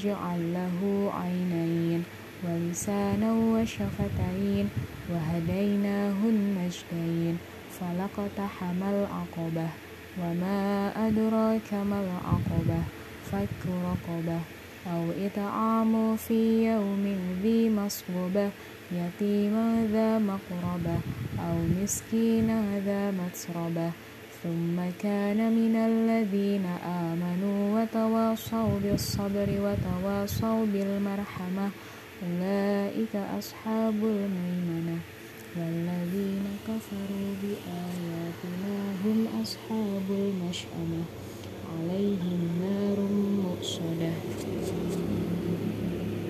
نجعل له عينين ولسانا وشفتين وهديناه النجدين فلقتحم العقبة وما أدراك ما العقبة فك رقبة أو إطعام في يوم ذي مصغبة يتيما ذا مقربة أو مسكينا ذا متربة ثم كان من الذين آمنوا وتواصوا بالصبر وتواصوا بالمرحمة. أولئك أصحاب الميمنة. والذين كفروا بآياتنا هم أصحاب المشأمة.